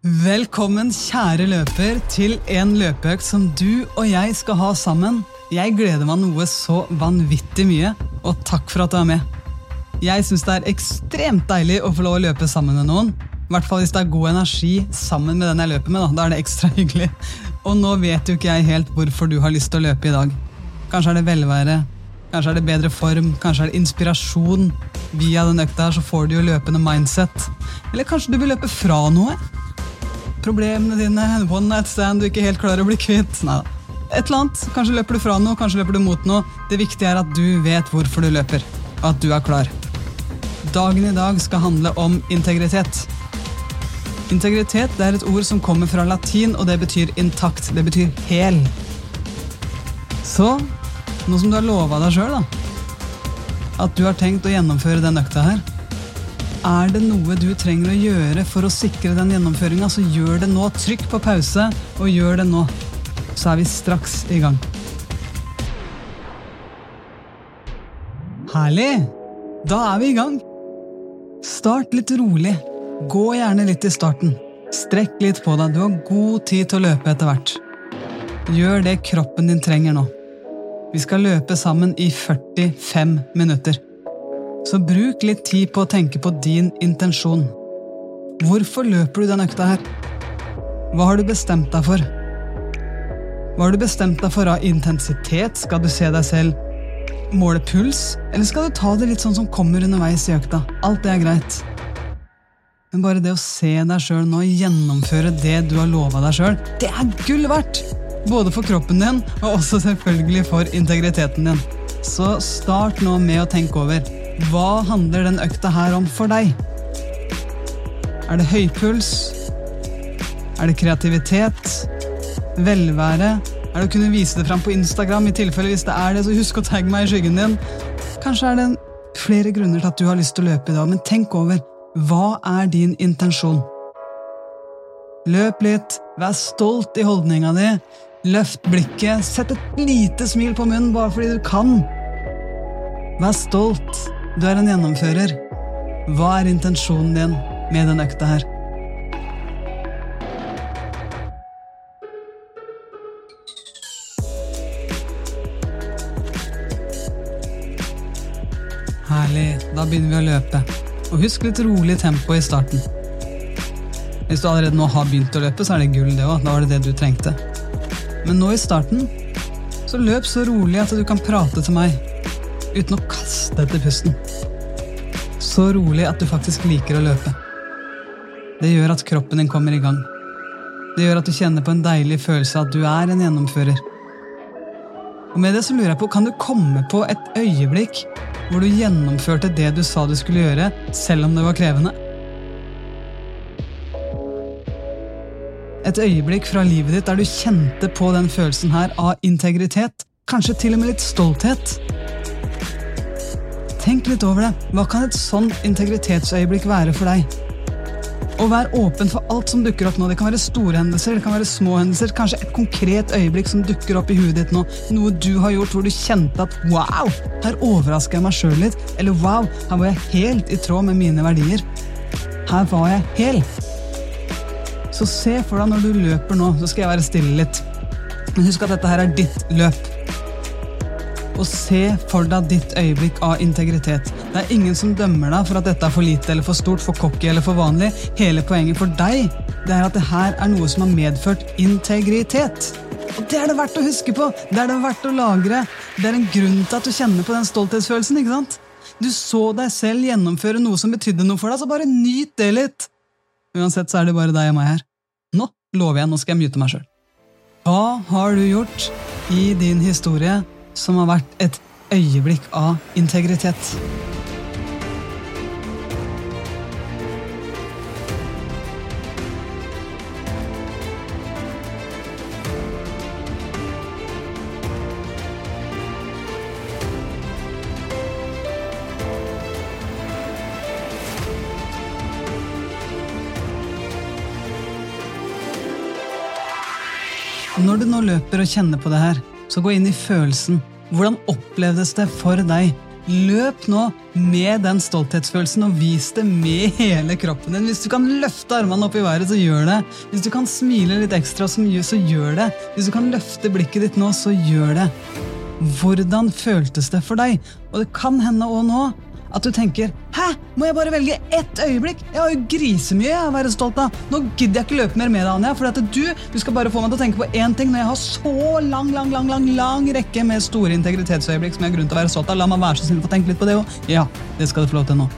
Velkommen, kjære løper, til en løpeøkt som du og jeg skal ha sammen. Jeg gleder meg noe så vanvittig mye, og takk for at du er med. Jeg syns det er ekstremt deilig å få lov å løpe sammen med noen. I hvert fall hvis det er god energi sammen med den jeg løper med. Da, da er det ekstra hyggelig. Og nå vet jo ikke jeg helt hvorfor du har lyst til å løpe i dag. Kanskje er det velvære, kanskje er det bedre form, kanskje er det inspirasjon. Via den økta her så får du jo løpende mindset. Eller kanskje du vil løpe fra noe? Problemene dine, one night stand du ikke helt klarer å bli kvitt. Nei. Et eller annet. Kanskje løper du fra noe, kanskje løper du mot noe. Det viktige er at du vet hvorfor du løper, og at du er klar. Dagen i dag skal handle om integritet. Integritet det er et ord som kommer fra latin, og det betyr intakt. Det betyr hel. Så nå som du har lova deg sjøl at du har tenkt å gjennomføre den økta her, er det noe du trenger å gjøre for å sikre den gjennomføringa, så gjør det nå. Trykk på pause, og gjør det nå. Så er vi straks i gang. Herlig! Da er vi i gang. Start litt rolig. Gå gjerne litt i starten. Strekk litt på deg. Du har god tid til å løpe etter hvert. Gjør det kroppen din trenger nå. Vi skal løpe sammen i 45 minutter. Så bruk litt tid på å tenke på din intensjon. Hvorfor løper du den økta her? Hva har du bestemt deg for? Hva har du bestemt deg for av intensitet? Skal du se deg selv måle puls, eller skal du ta det litt sånn som kommer underveis i økta? Alt det er greit. Men bare det å se deg sjøl nå gjennomføre det du har lova deg sjøl, det er gull verdt! Både for kroppen din, og også selvfølgelig for integriteten din. Så start nå med å tenke over hva handler den økta her om for deg? Er det høypuls? Er det kreativitet? Velvære? Er det å kunne vise det fram på Instagram? i tilfelle Hvis det er det, så husk å tagge meg i skyggen din. Kanskje er det flere grunner til at du har lyst til å løpe i dag, men tenk over hva er din intensjon? Løp litt, vær stolt i holdninga di, løft blikket, sett et lite smil på munnen bare fordi du kan. Vær stolt, du er en gjennomfører. Hva er intensjonen din med den økta her? Herlig. Da begynner vi å løpe. Og husk litt rolig tempo i starten. Hvis du allerede nå har begynt å løpe, så er det gull, det òg. Da var det det du trengte. Men nå i starten, så løp så rolig at du kan prate til meg uten å kaste etter pusten. Så rolig at du faktisk liker å løpe. Det gjør at kroppen din kommer i gang. Det gjør at du kjenner på en deilig følelse av at du er en gjennomfører. Og med det så lurer jeg på, Kan du komme på et øyeblikk hvor du gjennomførte det du sa du skulle gjøre, selv om det var krevende? Et øyeblikk fra livet ditt der du kjente på den følelsen her av integritet, kanskje til og med litt stolthet. Tenk litt over det. Hva kan et sånn integritetsøyeblikk være for deg? Og vær åpen for alt som dukker opp nå. Det kan være store hendelser, det kan være små hendelser, kanskje et konkret øyeblikk som dukker opp i huet ditt nå. Noe du har gjort hvor du kjente at wow, her overrasker jeg meg sjøl litt. Eller wow, her var jeg helt i tråd med mine verdier. Her var jeg hel. Så se for deg når du løper nå, så skal jeg være stille litt. Men husk at dette her er ditt løp og se for deg ditt øyeblikk av integritet. Det er ingen som dømmer deg for at dette er for lite eller for stort, for cocky eller for vanlig. Hele poenget for deg det er at det her er noe som har medført integritet. Og det er det verdt å huske på! Det er det verdt å lagre. Det er en grunn til at du kjenner på den stolthetsfølelsen. ikke sant? Du så deg selv gjennomføre noe som betydde noe for deg, så bare nyt det litt! Uansett så er det bare deg og meg her. Nå lover jeg, nå skal jeg mute meg sjøl. Hva har du gjort i din historie som har vært et øyeblikk av integritet. Når du nå løper og kjenner på det her, så gå inn i følelsen. Hvordan opplevdes det for deg Løp nå med den stolthetsfølelsen og vis det med hele kroppen din. Hvis du kan løfte armene opp i været, så gjør det. Hvis du kan smile litt ekstra, så gjør det. Hvis du kan løfte blikket ditt nå, så gjør det. Hvordan føltes det for deg? Og det kan hende òg nå at du tenker 'hæ, må jeg bare velge ett øyeblikk'? Jeg har jo grisemye å være stolt av. Nå gidder jeg ikke løpe mer med deg, Anja, for du, du skal bare få meg til å tenke på én ting når jeg har så lang lang, lang, lang, lang rekke med store integritetsøyeblikk som jeg har grunn til å være stolt av. La meg være så snill å få tenke litt på det òg. Ja, det skal du få lov til nå.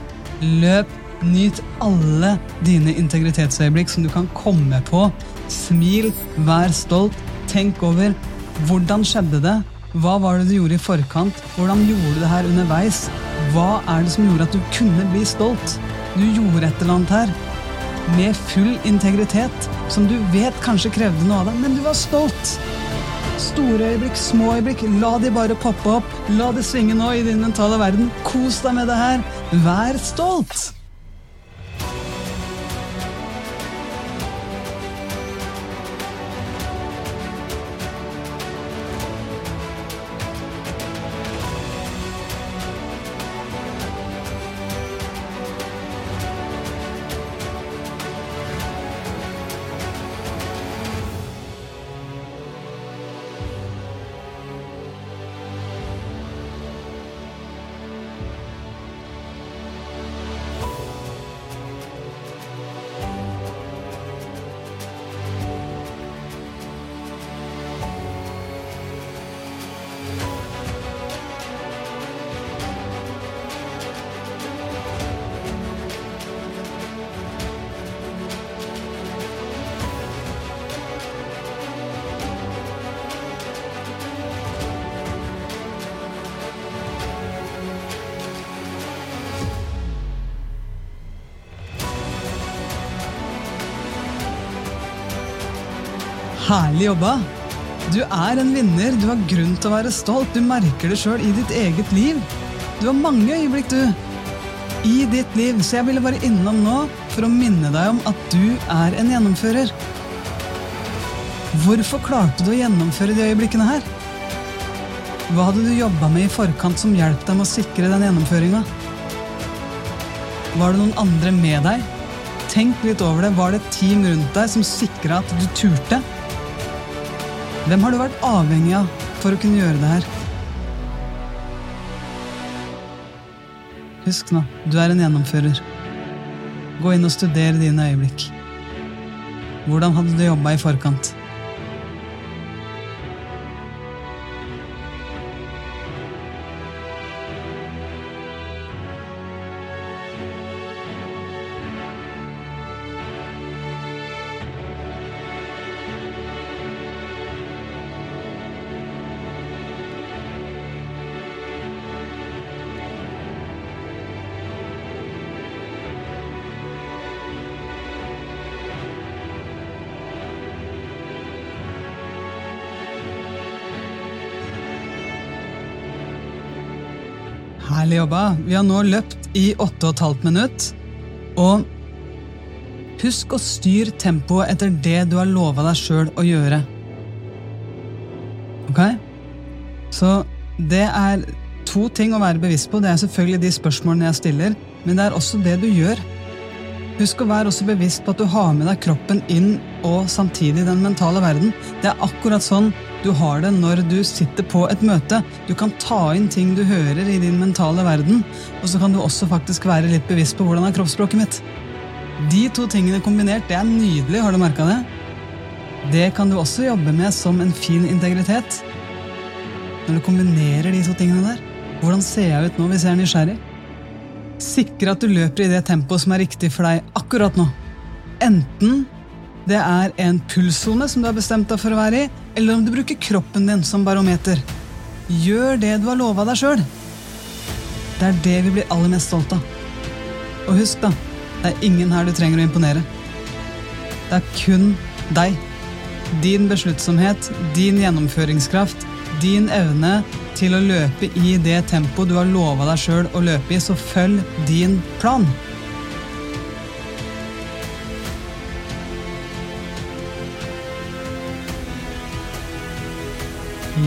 Løp, nyt alle dine integritetsøyeblikk som du kan komme på. Smil, vær stolt, tenk over hvordan skjedde det? Hva var det du gjorde i forkant? Hvordan gjorde du det her underveis? Hva er det som gjorde at du kunne bli stolt? Du gjorde et eller annet her med full integritet, som du vet kanskje krevde noe av deg, men du var stolt. Store øyeblikk, små øyeblikk, la de bare poppe opp. La det svinge nå i din mentale verden. Kos deg med det her. Vær stolt! Herlig jobba! Du er en vinner, du har grunn til å være stolt, du merker det sjøl i ditt eget liv. Du har mange øyeblikk, du, i ditt liv, så jeg ville bare innom nå for å minne deg om at du er en gjennomfører. Hvorfor klarte du å gjennomføre de øyeblikkene her? Hva hadde du jobba med i forkant som hjalp deg med å sikre den gjennomføringa? Var det noen andre med deg? Tenk litt over det. Var det et team rundt deg som sikra at du turte? Hvem har du vært avhengig av for å kunne gjøre det her? Husk nå, du er en gjennomfører. Gå inn og studer dine øyeblikk. Hvordan hadde du jobba i forkant? Jobba. Vi har nå løpt i 8,5 minutt. Og husk å styre tempoet etter det du har lova deg sjøl å gjøre. Ok? Så det er to ting å være bevisst på. Det er selvfølgelig de spørsmålene jeg stiller, men det er også det du gjør. Husk å være også bevisst på at du har med deg kroppen inn og samtidig den mentale verden. Det er akkurat sånn du har det når du sitter på et møte. Du kan ta inn ting du hører i din mentale verden, og så kan du også faktisk være litt bevisst på hvordan er kroppsspråket mitt. De to tingene kombinert, det er nydelig, har du merka det? Det kan du også jobbe med som en fin integritet. Når du kombinerer de to tingene der. Hvordan ser jeg ut nå hvis jeg er nysgjerrig? Sikre at du løper i det tempoet som er riktig for deg akkurat nå. Enten det er en pulssone som du har bestemt deg for å være i, eller om du bruker kroppen din som barometer. Gjør det du har lova deg sjøl. Det er det vi blir aller mest stolt av. Og husk, da, det er ingen her du trenger å imponere. Det er kun deg. Din besluttsomhet, din gjennomføringskraft, din evne til å løpe i det tempoet du har lova deg sjøl å løpe i, så følg din plan.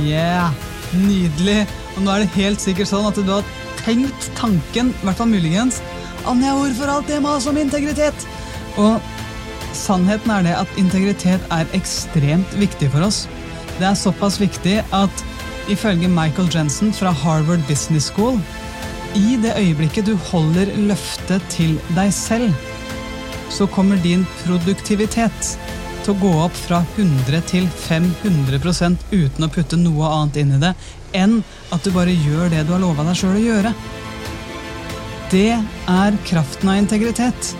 Yeah! Nydelig! Og nå er det helt sikkert sånn at du har tenkt tanken, i hvert fall muligens Anja, hvorfor alt det maset om integritet? Og sannheten er det at integritet er ekstremt viktig for oss. Det er såpass viktig at ifølge Michael Jensen fra Harvard Business School i det øyeblikket du holder løftet til deg selv, så kommer din produktivitet til å gå opp fra 100 til 500% uten å putte noe annet inn i det, enn at du bare gjør det du har lova deg sjøl å gjøre. Det er kraften av integritet.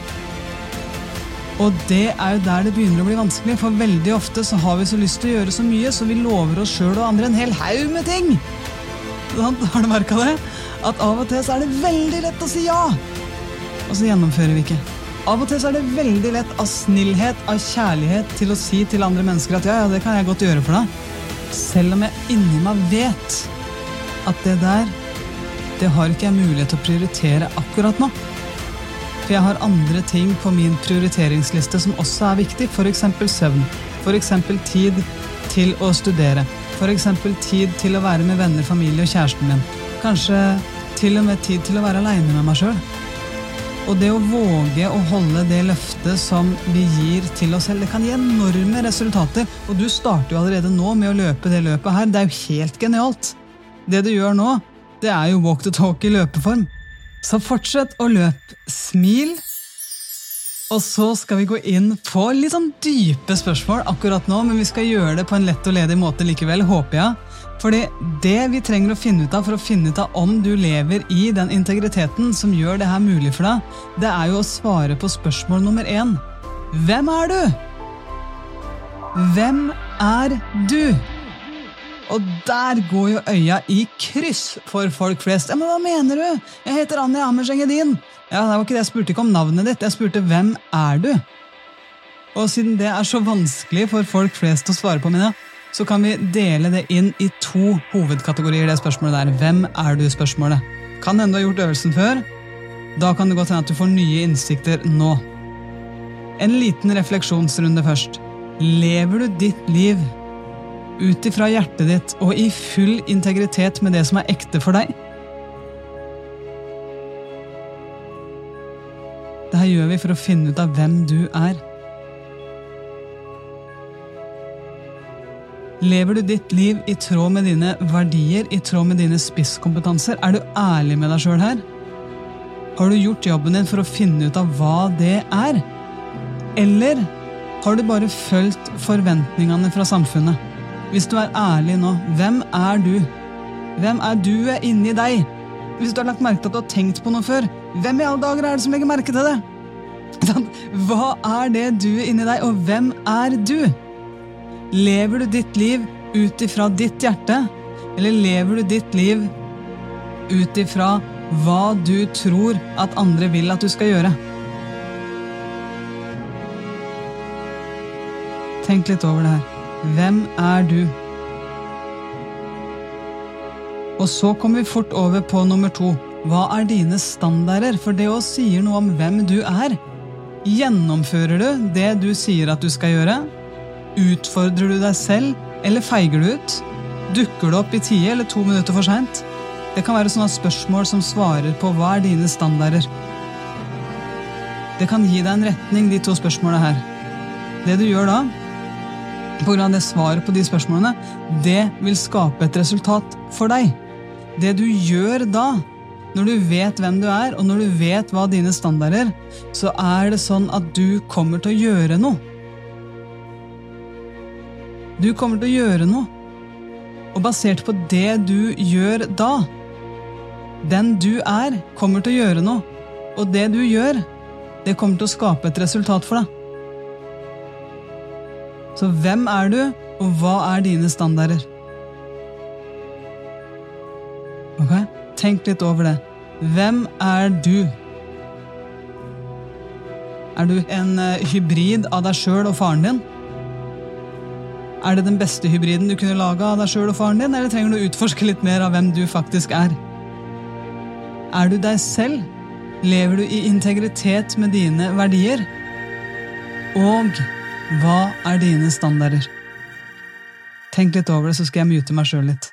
Og det er jo der det begynner å bli vanskelig, for veldig ofte så har vi så lyst til å gjøre så mye, så vi lover oss sjøl og andre en hel haug med ting. Har du merka det? At av og til så er det veldig lett å si ja, og så gjennomfører vi ikke. Av og til så er det veldig lett av snillhet, av kjærlighet, til å si til andre mennesker at ja, ja, det kan jeg godt gjøre for deg. Selv om jeg inni meg vet at det der, det har ikke jeg mulighet til å prioritere akkurat nå. For jeg har andre ting på min prioriteringsliste som også er viktig, f.eks. søvn. F.eks. tid til å studere. F.eks. tid til å være med venner, familie og kjæresten min. Kanskje til og med tid til å være aleine med meg sjøl. Og det å våge å holde det løftet som vi gir til oss selv, det kan gi enorme resultater. Og du starter jo allerede nå med å løpe det løpet her. Det er jo helt genialt. Det du gjør nå, det er jo walk the talk i løpeform. Så fortsett å løpe. Smil. Og så skal vi gå inn på litt sånn dype spørsmål akkurat nå, men vi skal gjøre det på en lett og ledig måte likevel, håper jeg. Fordi det vi trenger å finne ut av for å finne ut av om du lever i den integriteten som gjør det her mulig for deg, det er jo å svare på spørsmål nummer én. Hvem er du? Hvem er du? Og der går jo øya i kryss for folk flest. Ja, men hva mener du? Jeg heter Anja Amerseng Edin. Ja, det var ikke det Jeg spurte ikke om navnet ditt, jeg spurte hvem er du? Og siden det er så vanskelig for folk flest å svare på, Mina, så kan vi dele det inn i to hovedkategorier. det spørsmålet der. Hvem er du-spørsmålet. Kan hende du har gjort øvelsen før. Da kan det godt hende at du får nye innsikter nå. En liten refleksjonsrunde først. Lever du ditt liv ut ifra hjertet ditt og i full integritet med det som er ekte for deg. Dette gjør vi for å finne ut av hvem du er. Lever du ditt liv i tråd med dine verdier, i tråd med dine spisskompetanser? Er du ærlig med deg sjøl her? Har du gjort jobben din for å finne ut av hva det er? Eller har du bare fulgt forventningene fra samfunnet? Hvis du er ærlig nå, hvem er du? Hvem er du inni deg? Hvis du har lagt merke til at du har tenkt på noe før, hvem i alle dager er det som legger merke til det? Hva er det du er inni deg, og hvem er du? Lever du ditt liv ut ifra ditt hjerte, eller lever du ditt liv ut ifra hva du tror at andre vil at du skal gjøre? Tenk litt over det her. Hvem er du? Og så kommer vi fort over på nummer to. Hva er dine standarder? For det òg sier noe om hvem du er. Gjennomfører du det du sier at du skal gjøre? Utfordrer du deg selv, eller feiger du ut? Dukker du opp i tide eller to minutter for seint? Det kan være sånne spørsmål som svarer på hva er dine standarder. Det kan gi deg en retning, de to spørsmålene her. Det du gjør da, Pga. det svaret på de spørsmålene, det vil skape et resultat for deg. Det du gjør da, når du vet hvem du er, og når du vet hva dine standarder så er det sånn at du kommer til å gjøre noe. Du kommer til å gjøre noe. Og basert på det du gjør da, den du er, kommer til å gjøre noe. Og det du gjør, det kommer til å skape et resultat for deg. Så hvem er du, og hva er dine standarder? Ok, Tenk litt over det. Hvem er du? Er du en eh, hybrid av deg sjøl og faren din? Er det den beste hybriden du kunne laga av deg sjøl og faren din, eller trenger du å utforske litt mer av hvem du faktisk er? Er du deg selv? Lever du i integritet med dine verdier? Og hva er dine standarder? Tenk litt over det, så skal jeg mute meg sjøl litt.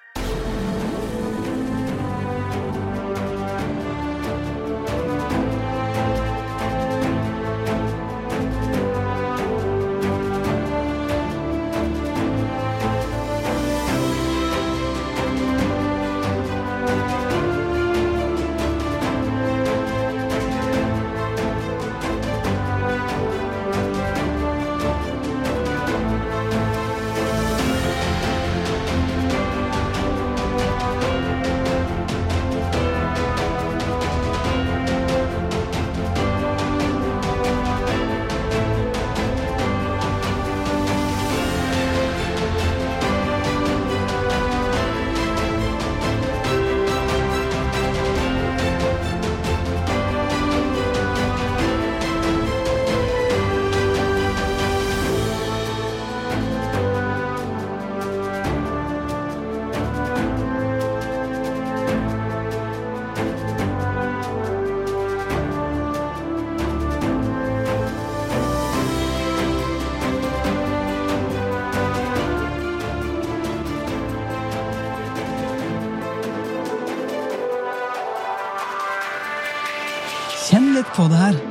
Det her.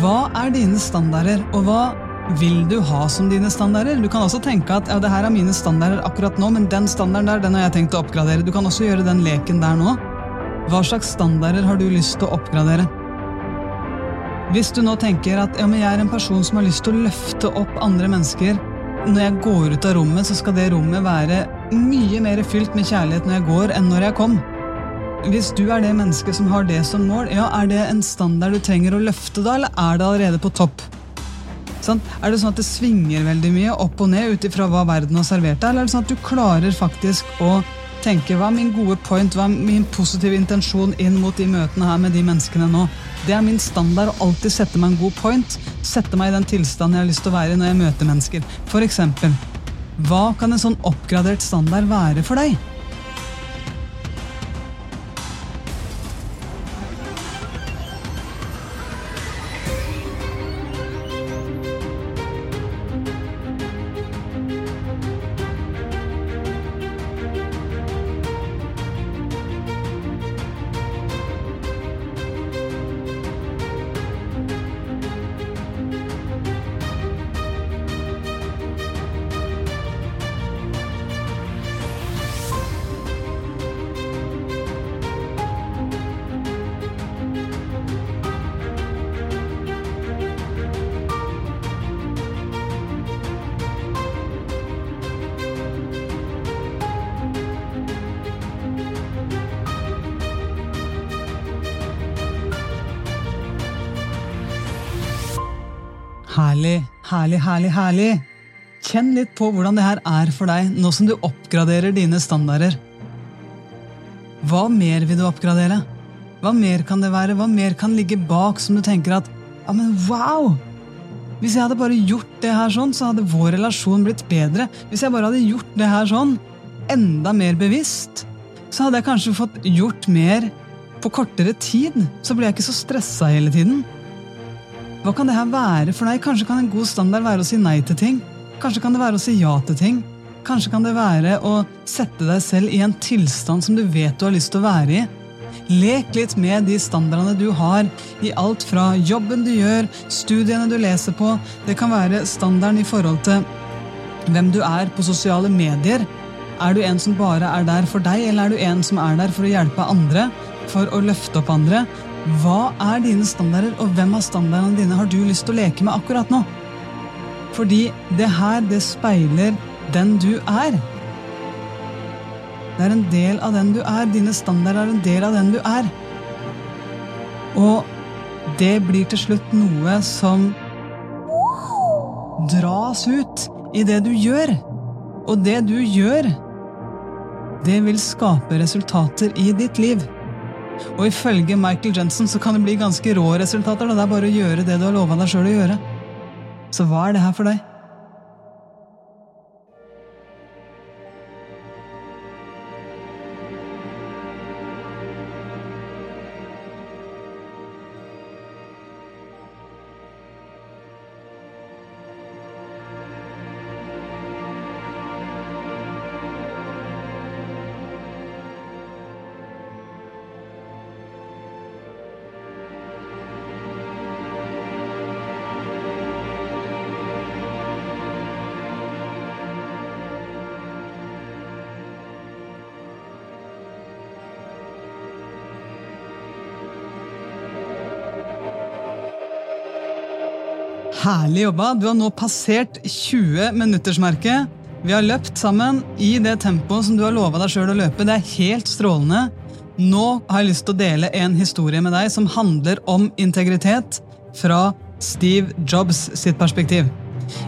Hva er dine standarder, og hva vil du ha som dine standarder? Du kan også tenke at ja, det her er mine standarder akkurat nå, men den standarden der, den har jeg tenkt å oppgradere. Du kan også gjøre den leken der nå. Hva slags standarder har du lyst til å oppgradere? Hvis du nå tenker at ja, men jeg er en person som har lyst til å løfte opp andre mennesker Når jeg går ut av rommet, så skal det rommet være mye mer fylt med kjærlighet når jeg går, enn når jeg kom. Hvis du er det mennesket som har det som mål, ja, er det en standard du trenger å løfte da, eller er det allerede på topp? Sånn? Er det sånn at det svinger veldig mye opp og ned ut ifra hva verden har servert deg, eller er det sånn at du klarer faktisk å tenke hva er min gode point, hva er min positive intensjon inn mot de møtene her med de menneskene nå? Det er min standard å alltid sette meg en god point, sette meg i den tilstanden jeg har lyst til å være i når jeg møter mennesker. For eksempel, hva kan en sånn oppgradert standard være for deg? Herlig, herlig, herlig. Kjenn litt på hvordan det her er for deg nå som du oppgraderer dine standarder. Hva mer vil du oppgradere? Hva mer kan det være? Hva mer kan ligge bak som du tenker at ja, men wow! Hvis jeg hadde bare gjort det her sånn, så hadde vår relasjon blitt bedre. Hvis jeg bare hadde gjort det her sånn, enda mer bevisst, så hadde jeg kanskje fått gjort mer på kortere tid. Så ble jeg ikke så stressa hele tiden. Hva kan det her være for deg? Kanskje kan en god standard være å si nei til ting? Kanskje kan det være å si ja til ting? Kanskje kan det være å sette deg selv i en tilstand som du vet du har lyst til å være i? Lek litt med de standardene du har i alt fra jobben du gjør, studiene du leser på. Det kan være standarden i forhold til hvem du er på sosiale medier. Er du en som bare er der for deg, eller er du en som er der for å hjelpe andre? For å løfte opp andre? Hva er dine standarder, og hvem av standardene dine har du lyst til å leke med akkurat nå? Fordi det her, det speiler den du er. Det er en del av den du er. Dine standarder er en del av den du er. Og det blir til slutt noe som dras ut i det du gjør. Og det du gjør, det vil skape resultater i ditt liv. Og ifølge Michael Jensen så kan det bli ganske rå resultater. Da. Det er bare å gjøre det du har lova deg sjøl å gjøre. Så hva er det her for deg? Herlig jobba. Du har nå passert 20-minuttersmerket. Vi har løpt sammen i det tempoet som du har lova deg sjøl å løpe. Det er helt strålende. Nå har jeg lyst til å dele en historie med deg som handler om integritet fra Steve Jobs sitt perspektiv.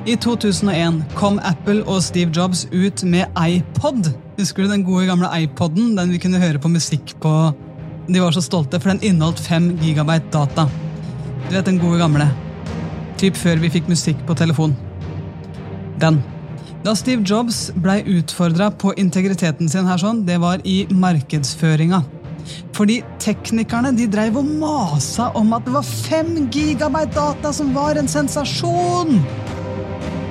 I 2001 kom Apple og Steve Jobs ut med iPod. Husker du den gode gamle iPoden? Den vi kunne høre på musikk på. De var så stolte, for den inneholdt 5 gigabyte data. Du vet den gode gamle. Typ før vi fikk musikk på telefon. Den. Da Steve Jobs blei utfordra på integriteten sin her sånn, det var i markedsføringa. Fordi teknikerne de dreiv og masa om at det var 5 gigabyte data som var en sensasjon!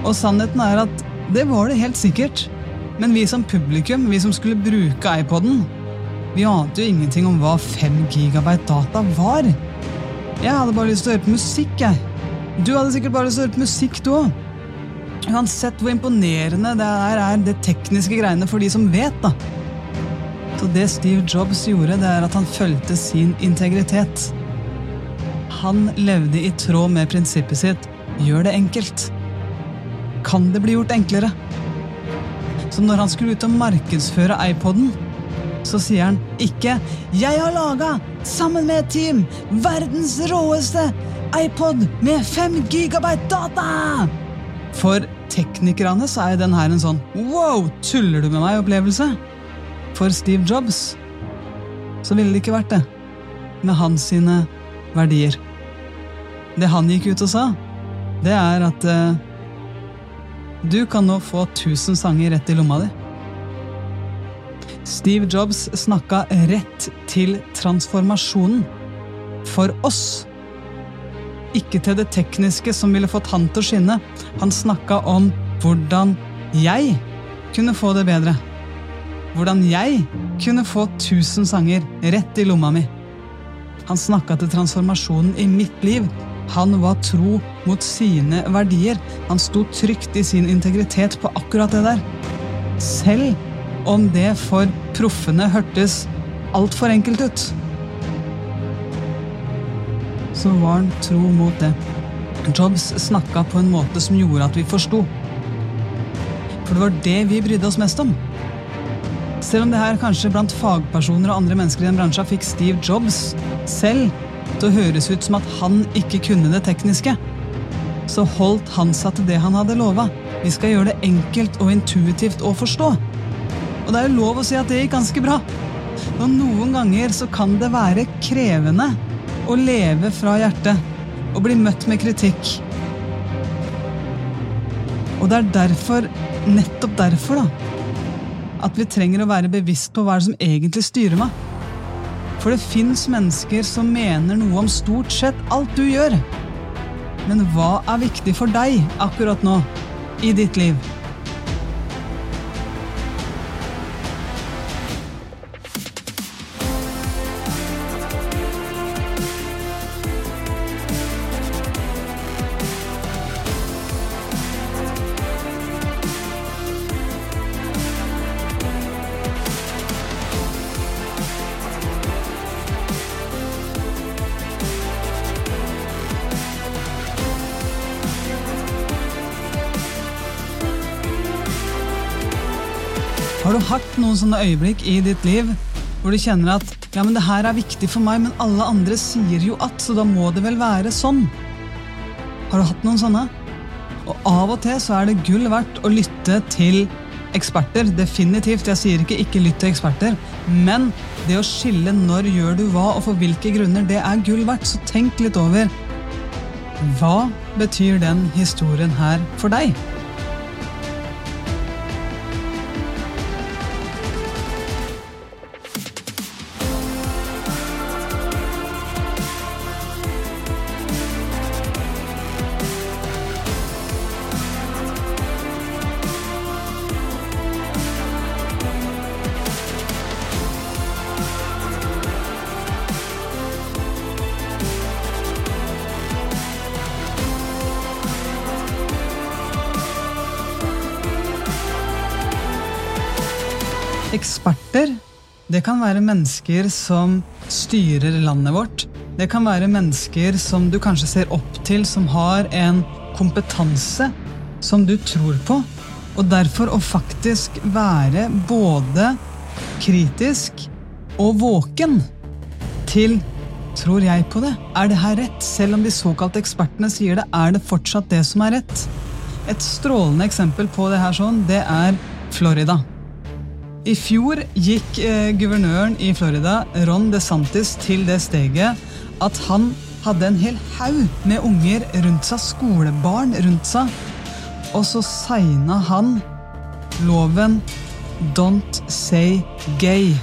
Og sannheten er at det var det helt sikkert. Men vi som publikum, vi som skulle bruke iPoden, vi ante jo ingenting om hva 5 gigabyte data var. Jeg hadde bare lyst til å høre på musikk, jeg. Du hadde sikkert bare lyst til å høre på musikk, du òg. Uansett hvor imponerende det er, er det tekniske greiene for de som vet, da. Så det Steve Jobs gjorde, det er at han fulgte sin integritet. Han levde i tråd med prinsippet sitt gjør det enkelt. Kan det bli gjort enklere? Så når han skulle ut og markedsføre iPoden, så sier han ikke 'Jeg har laga, sammen med et team, verdens råeste iPod med 5 gigabyte data'. For teknikerne så er den her en sånn 'wow, tuller du med meg?'-opplevelse. For Steve Jobs så ville det ikke vært det, med hans sine verdier. Det han gikk ut og sa, det er at uh, du kan nå få 1000 sanger rett i lomma di. Steve Jobs snakka rett til transformasjonen. For oss. Ikke til det tekniske som ville fått han til å skinne. Han snakka om hvordan jeg kunne få det bedre. Hvordan jeg kunne få 1000 sanger rett i lomma mi. Han snakka til transformasjonen i mitt liv. Han var tro mot sine verdier. Han sto trygt i sin integritet på akkurat det der. Selv om det for proffene hørtes altfor enkelt ut. Så var han tro mot det. Jobs snakka på en måte som gjorde at vi forsto. For det var det vi brydde oss mest om. Selv om det her kanskje blant fagpersoner og andre mennesker i den bransja fikk Steve Jobs selv til å høres ut som at han ikke kunne det tekniske, så holdt han seg til det han hadde lova. Vi skal gjøre det enkelt og intuitivt å forstå. Og det er jo lov å si at det gikk ganske bra. Og noen ganger så kan det være krevende å leve fra hjertet og bli møtt med kritikk. Og det er derfor, nettopp derfor, da, at vi trenger å være bevisst på hva det som egentlig styrer meg. For det fins mennesker som mener noe om stort sett alt du gjør. Men hva er viktig for deg akkurat nå i ditt liv? Har du hatt noen sånne øyeblikk i ditt liv hvor du kjenner at ja, men det her er viktig for meg, men alle andre sier jo at, så da må det vel være sånn? Har du hatt noen sånne? Og av og til så er det gull verdt å lytte til eksperter. Definitivt. Jeg sier ikke 'ikke lytt til eksperter', men det å skille når gjør du hva og for hvilke grunner, det er gull verdt. Så tenk litt over hva betyr den historien her for deg? Det kan være mennesker som styrer landet vårt. Det kan være mennesker som du kanskje ser opp til, som har en kompetanse som du tror på. Og derfor å faktisk være både kritisk og våken til Tror jeg på det? Er det her rett? Selv om de såkalte ekspertene sier det, er det fortsatt det som er rett. Et strålende eksempel på det her sånn, det er Florida. I fjor gikk eh, guvernøren i Florida, Ron DeSantis, til det steget at han hadde en hel haug med unger rundt seg, skolebarn rundt seg, og så signa han loven Don't say gay.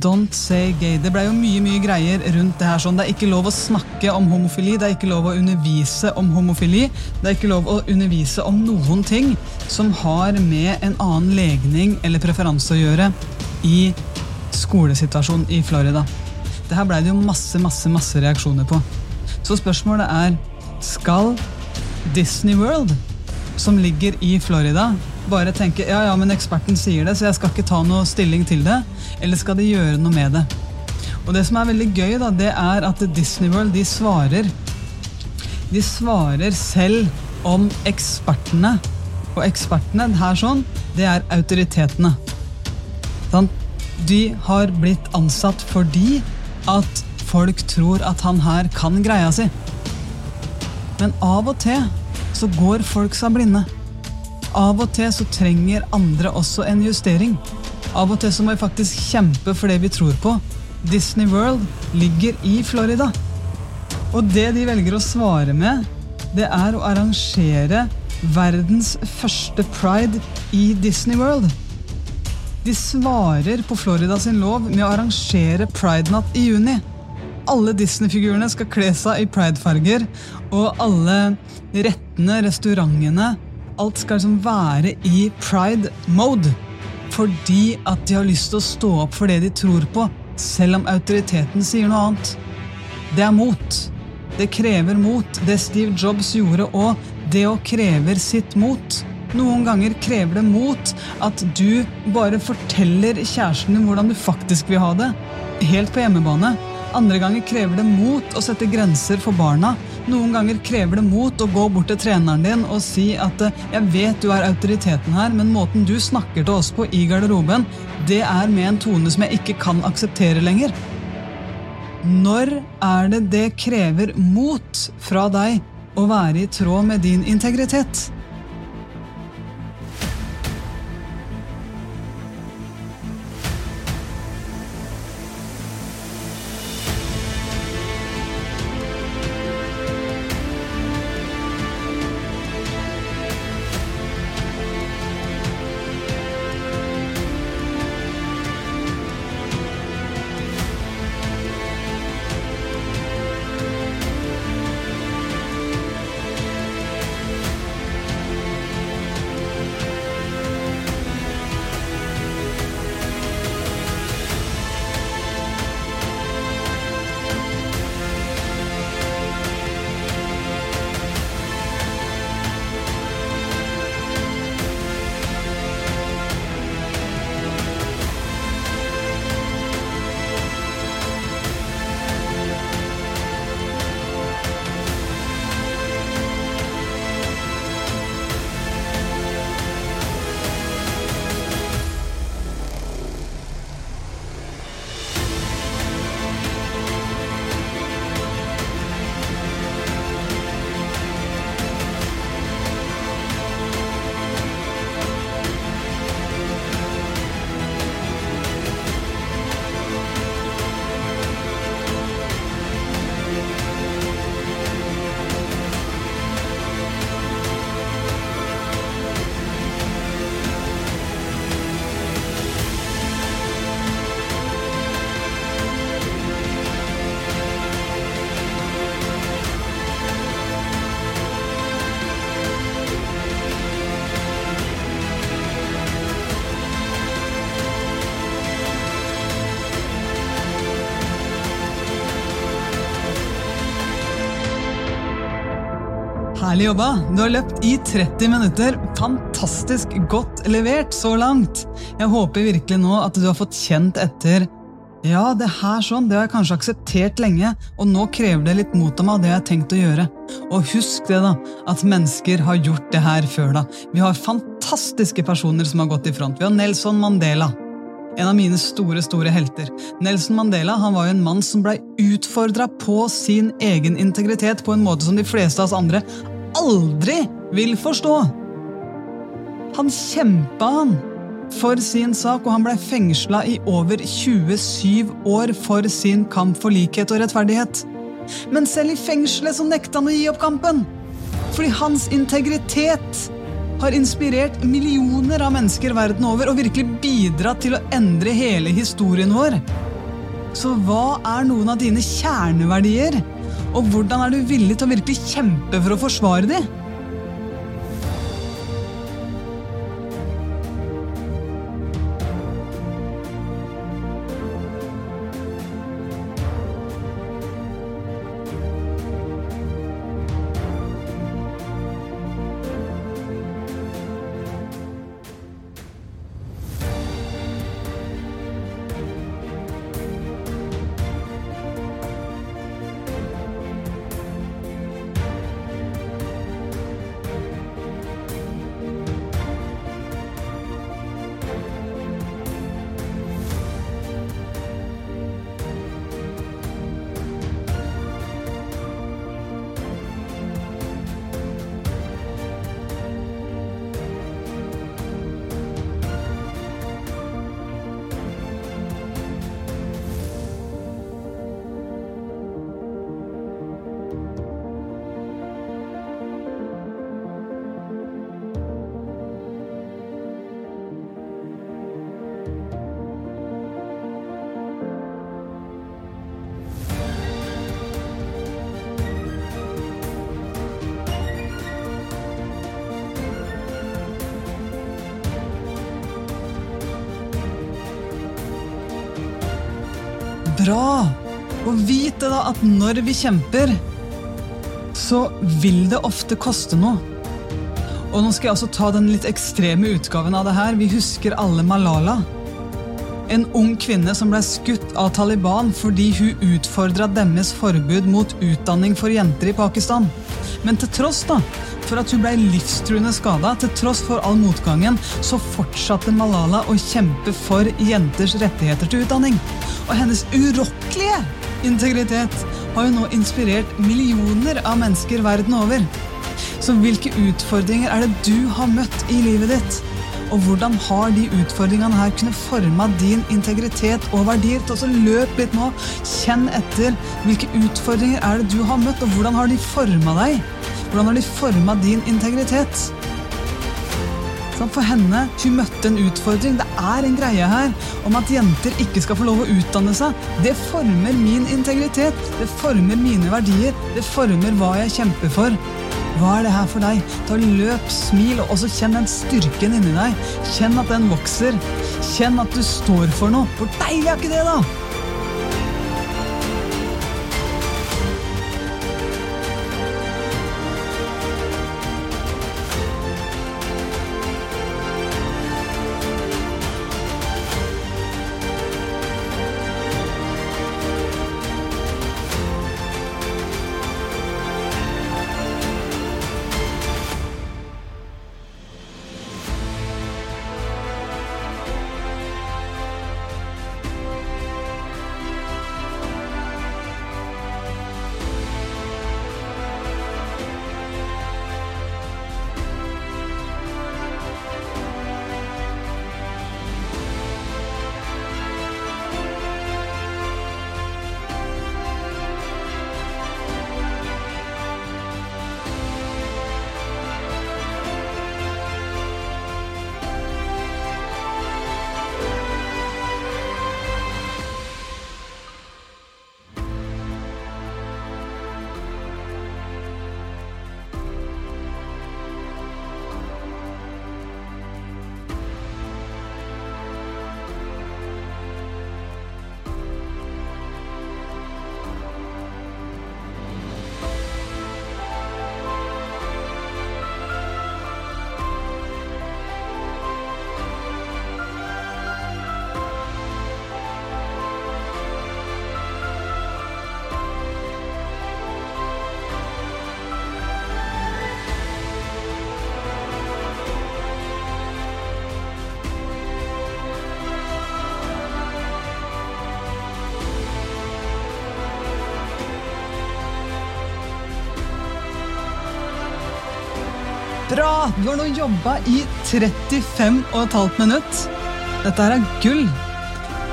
Don't say gay. Det blei jo mye mye greier rundt det her. sånn. Det er ikke lov å snakke om homofili, det er ikke lov å undervise om homofili. Det er ikke lov å undervise om noen ting som har med en annen legning eller preferanse å gjøre i skolesituasjonen i Florida. Dette her blei det jo masse, masse, masse reaksjoner på. Så spørsmålet er skal Disney World, som ligger i Florida, bare tenke ja, ja, men eksperten sier det, så jeg skal ikke ta noe stilling til det? Eller skal de gjøre noe med det? Og det som er veldig gøy, da, det er at Disney World de svarer De svarer selv om ekspertene. Og ekspertene her sånn, det er autoritetene. Sånn, de har blitt ansatt fordi at folk tror at han her kan greia si. Men av og til så går folk seg blinde. Av og til så trenger andre også en justering. Av og til så må vi faktisk kjempe for det vi tror på. Disney World ligger i Florida. Og det de velger å svare med, det er å arrangere verdens første pride i Disney World. De svarer på Florida sin lov med å arrangere pridenatt i juni. Alle Disney-figurene skal kle seg i pridefarger, og alle rettene, restaurantene Alt skal liksom være i pride-mode. Fordi at de har lyst til å stå opp for det de tror på, selv om autoriteten sier noe annet. Det er mot. Det krever mot. Det Steve Jobs gjorde òg, det å krever sitt mot. Noen ganger krever det mot at du bare forteller kjæresten din hvordan du faktisk vil ha det. Helt på hjemmebane. Andre ganger krever det mot å sette grenser for barna. Noen ganger krever det mot å gå bort til treneren din og si at 'jeg vet du er autoriteten her, men måten du snakker til oss på i garderoben, det er med en tone som jeg ikke kan akseptere lenger'. Når er det det krever mot fra deg å være i tråd med din integritet? Herlig jobba! Du har løpt i 30 minutter. Fantastisk godt levert så langt. Jeg håper virkelig nå at du har fått kjent etter. Ja, det her sånn, det har jeg kanskje akseptert lenge, og nå krever det litt mot av meg, det jeg har tenkt å gjøre. Og husk det, da, at mennesker har gjort det her før, da. Vi har fantastiske personer som har gått i front. Vi har Nelson Mandela. En av mine store store helter. Nelson Mandela han var jo en mann som blei utfordra på sin egen integritet på en måte som de fleste av oss andre aldri vil forstå. Han kjempa han for sin sak, og han ble fengsla i over 27 år for sin kamp for likhet og rettferdighet. Men selv i fengselet så nekta han å gi opp kampen. Fordi hans integritet har inspirert millioner av mennesker verden over og virkelig bidratt til å endre hele historien vår. Så hva er noen av dine kjerneverdier? Og hvordan er du villig til å virkelig kjempe for å forsvare dem? Og vit det da at når vi kjemper, så vil det ofte koste noe. Og nå skal jeg også ta den litt ekstreme utgaven av det her. Vi husker alle Malala. En ung kvinne som ble skutt av Taliban fordi hun utfordra deres forbud mot utdanning for jenter i Pakistan. Men til tross da, for at hun ble livstruende skada, til tross for all motgangen, så fortsatte Malala å kjempe for jenters rettigheter til utdanning. Og hennes urokkelige integritet har jo nå inspirert millioner av mennesker verden over. Så hvilke utfordringer er det du har møtt i livet ditt? Og hvordan har de utfordringene her kunnet forme din integritet og verdier? Så løp litt nå, kjenn etter. Hvilke utfordringer er det du har møtt, og hvordan har de forma deg? Hvordan har de forma din integritet? For henne, hun møtte en utfordring. Det er en greie her om at jenter ikke skal få lov å utdanne seg. Det former min integritet. Det former mine verdier. Det former hva jeg kjemper for. Hva er det her for deg? Ta Løp, smil, og også kjenn den styrken inni deg. Kjenn at den vokser. Kjenn at du står for noe. Hvor deilig er ikke det, da? Du har nå jobba i 35 og et halvt minutt. Dette her er gull.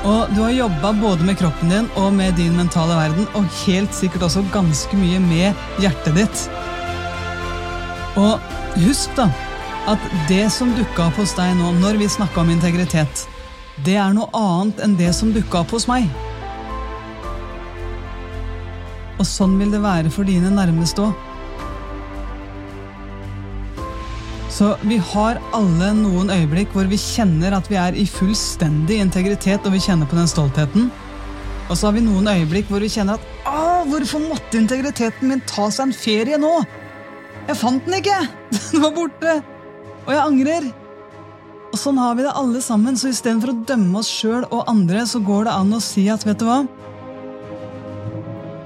Og du har jobba både med kroppen din og med din mentale verden, og helt sikkert også ganske mye med hjertet ditt. Og husk da, at det som dukka opp hos deg nå når vi snakka om integritet, det er noe annet enn det som dukka opp hos meg. Og sånn vil det være for dine nærmeste òg. Så vi har alle noen øyeblikk hvor vi kjenner at vi er i fullstendig integritet, og vi kjenner på den stoltheten. Og så har vi noen øyeblikk hvor vi kjenner at Å, hvorfor måtte integriteten min ta seg en ferie nå? Jeg fant den ikke! Den var borte! Og jeg angrer. Og sånn har vi det alle sammen, så istedenfor å dømme oss sjøl og andre, så går det an å si at vet du hva?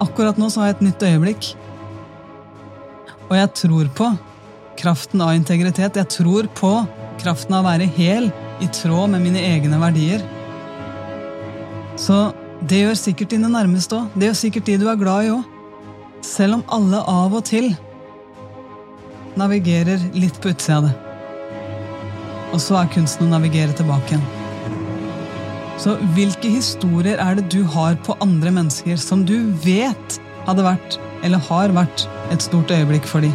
Akkurat nå så har jeg et nytt øyeblikk. Og jeg tror på kraften av integritet. Jeg tror på kraften av å være hel i tråd med mine egne verdier. Så det gjør sikkert dine nærmeste òg. Det gjør sikkert de du er glad i òg. Selv om alle av og til navigerer litt på utsida av det. Og så er kunsten å navigere tilbake igjen. Så hvilke historier er det du har på andre mennesker som du vet hadde vært, eller har vært, et stort øyeblikk for dem?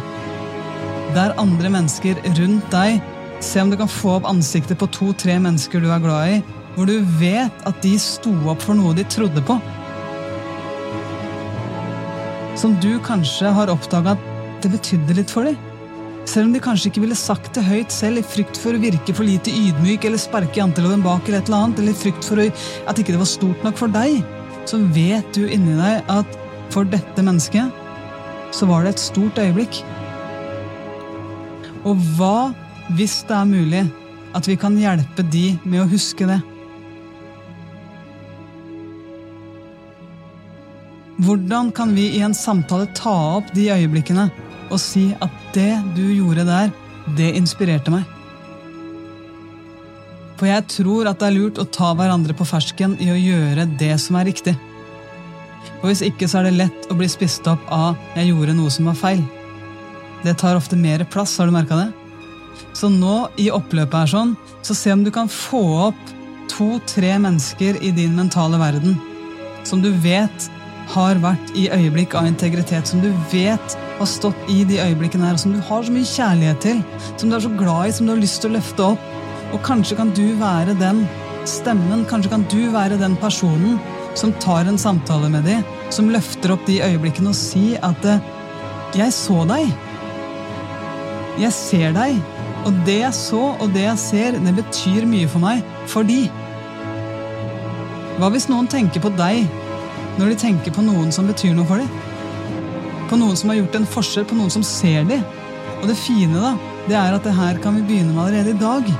Der andre mennesker rundt deg Se om du kan få opp ansiktet på to-tre mennesker du er glad i, hvor du vet at de sto opp for noe de trodde på. Som du kanskje har oppdaga at det betydde litt for dem. Selv om de kanskje ikke ville sagt det høyt selv, i frykt for å virke for lite ydmyk eller sparke janteloven bak eller et eller annet, eller i frykt for at ikke det var stort nok for deg. så vet du inni deg at for dette mennesket så var det et stort øyeblikk. Og hva hvis det er mulig at vi kan hjelpe de med å huske det? Hvordan kan vi i en samtale ta opp de øyeblikkene og si at det du gjorde der, det inspirerte meg? For jeg tror at det er lurt å ta hverandre på fersken i å gjøre det som er riktig. Og hvis ikke så er det lett å bli spist opp av 'jeg gjorde noe som var feil'. Det tar ofte mer plass, har du merka det? Så nå i oppløpet her sånn, så se om du kan få opp to-tre mennesker i din mentale verden som du vet har vært i øyeblikk av integritet, som du vet har stått i de øyeblikkene her, og som du har så mye kjærlighet til, som du er så glad i, som du har lyst til å løfte opp. Og kanskje kan du være den stemmen, kanskje kan du være den personen som tar en samtale med dem, som løfter opp de øyeblikkene og sier at eh, 'Jeg så deg'. Jeg ser deg. Og det jeg så, og det jeg ser, det betyr mye for meg fordi Hva hvis noen tenker på deg når de tenker på noen som betyr noe for dem? På noen som har gjort en forskjell, på noen som ser dem? Og det fine, da, det er at det her kan vi begynne med allerede i dag.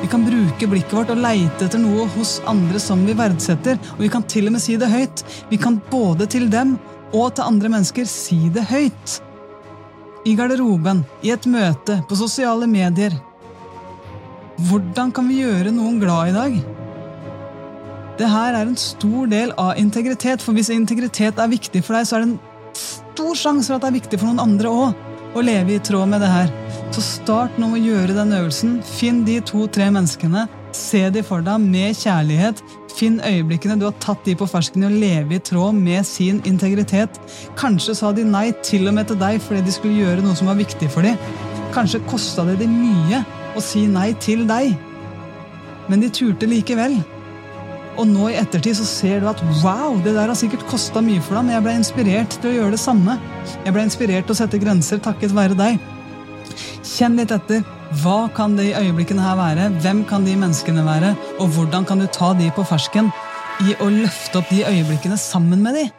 Vi kan bruke blikket vårt og leite etter noe hos andre som vi verdsetter. Og vi kan til og med si det høyt. Vi kan både til dem og til andre mennesker si det høyt. I garderoben, i et møte, på sosiale medier. Hvordan kan vi gjøre noen glad i dag? Det her er en stor del av integritet, for hvis integritet er viktig for deg, så er det en stor sjanse for at det er viktig for noen andre òg å leve i tråd med det her. Så start nå med å gjøre den øvelsen. Finn de to-tre menneskene. Se de for deg med kjærlighet. Finn øyeblikkene du har tatt de på fersken i å leve i tråd med sin integritet. Kanskje sa de nei til og med til deg fordi de skulle gjøre noe som var viktig for dem. Kanskje kosta det de mye å si nei til deg. Men de turte likevel. Og nå i ettertid så ser du at wow, det der har sikkert kosta mye for deg, men jeg ble inspirert til å gjøre det samme. Jeg ble inspirert til å sette grenser takket være deg. Kjenn litt etter. Hva kan de øyeblikkene her være? Hvem kan de menneskene være? Og hvordan kan du ta de på fersken i å løfte opp de øyeblikkene sammen med de?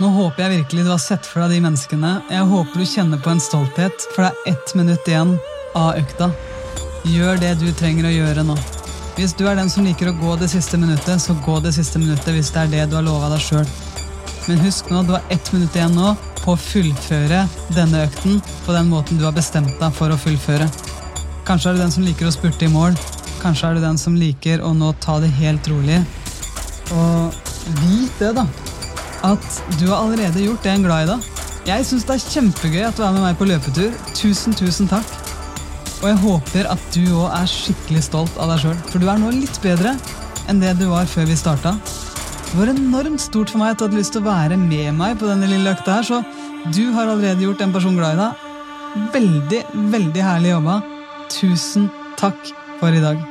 Nå håper jeg virkelig du har sett for deg de menneskene. Jeg håper du kjenner på en stolthet, for det er ett minutt igjen av økta. Gjør det du trenger å gjøre nå. Hvis du er den som liker å gå det siste minuttet, så gå det siste minuttet hvis det er det du har lova deg sjøl. Men husk nå, du har ett minutt igjen nå på å fullføre denne økten på den måten du har bestemt deg for å fullføre. Kanskje er du den som liker å spurte i mål. Kanskje er du den som liker å nå ta det helt rolig. Og vit det, da. At du har allerede gjort det en glad i da. Jeg syns det er kjempegøy at du er med meg på løpetur. Tusen, tusen takk. Og jeg håper at du òg er skikkelig stolt av deg sjøl, for du er nå litt bedre enn det du var før vi starta. Det var enormt stort for meg at du hadde lyst til å være med meg på denne lille økta her, så du har allerede gjort en person glad i deg. Veldig, veldig herlig jobba. Tusen takk for i dag.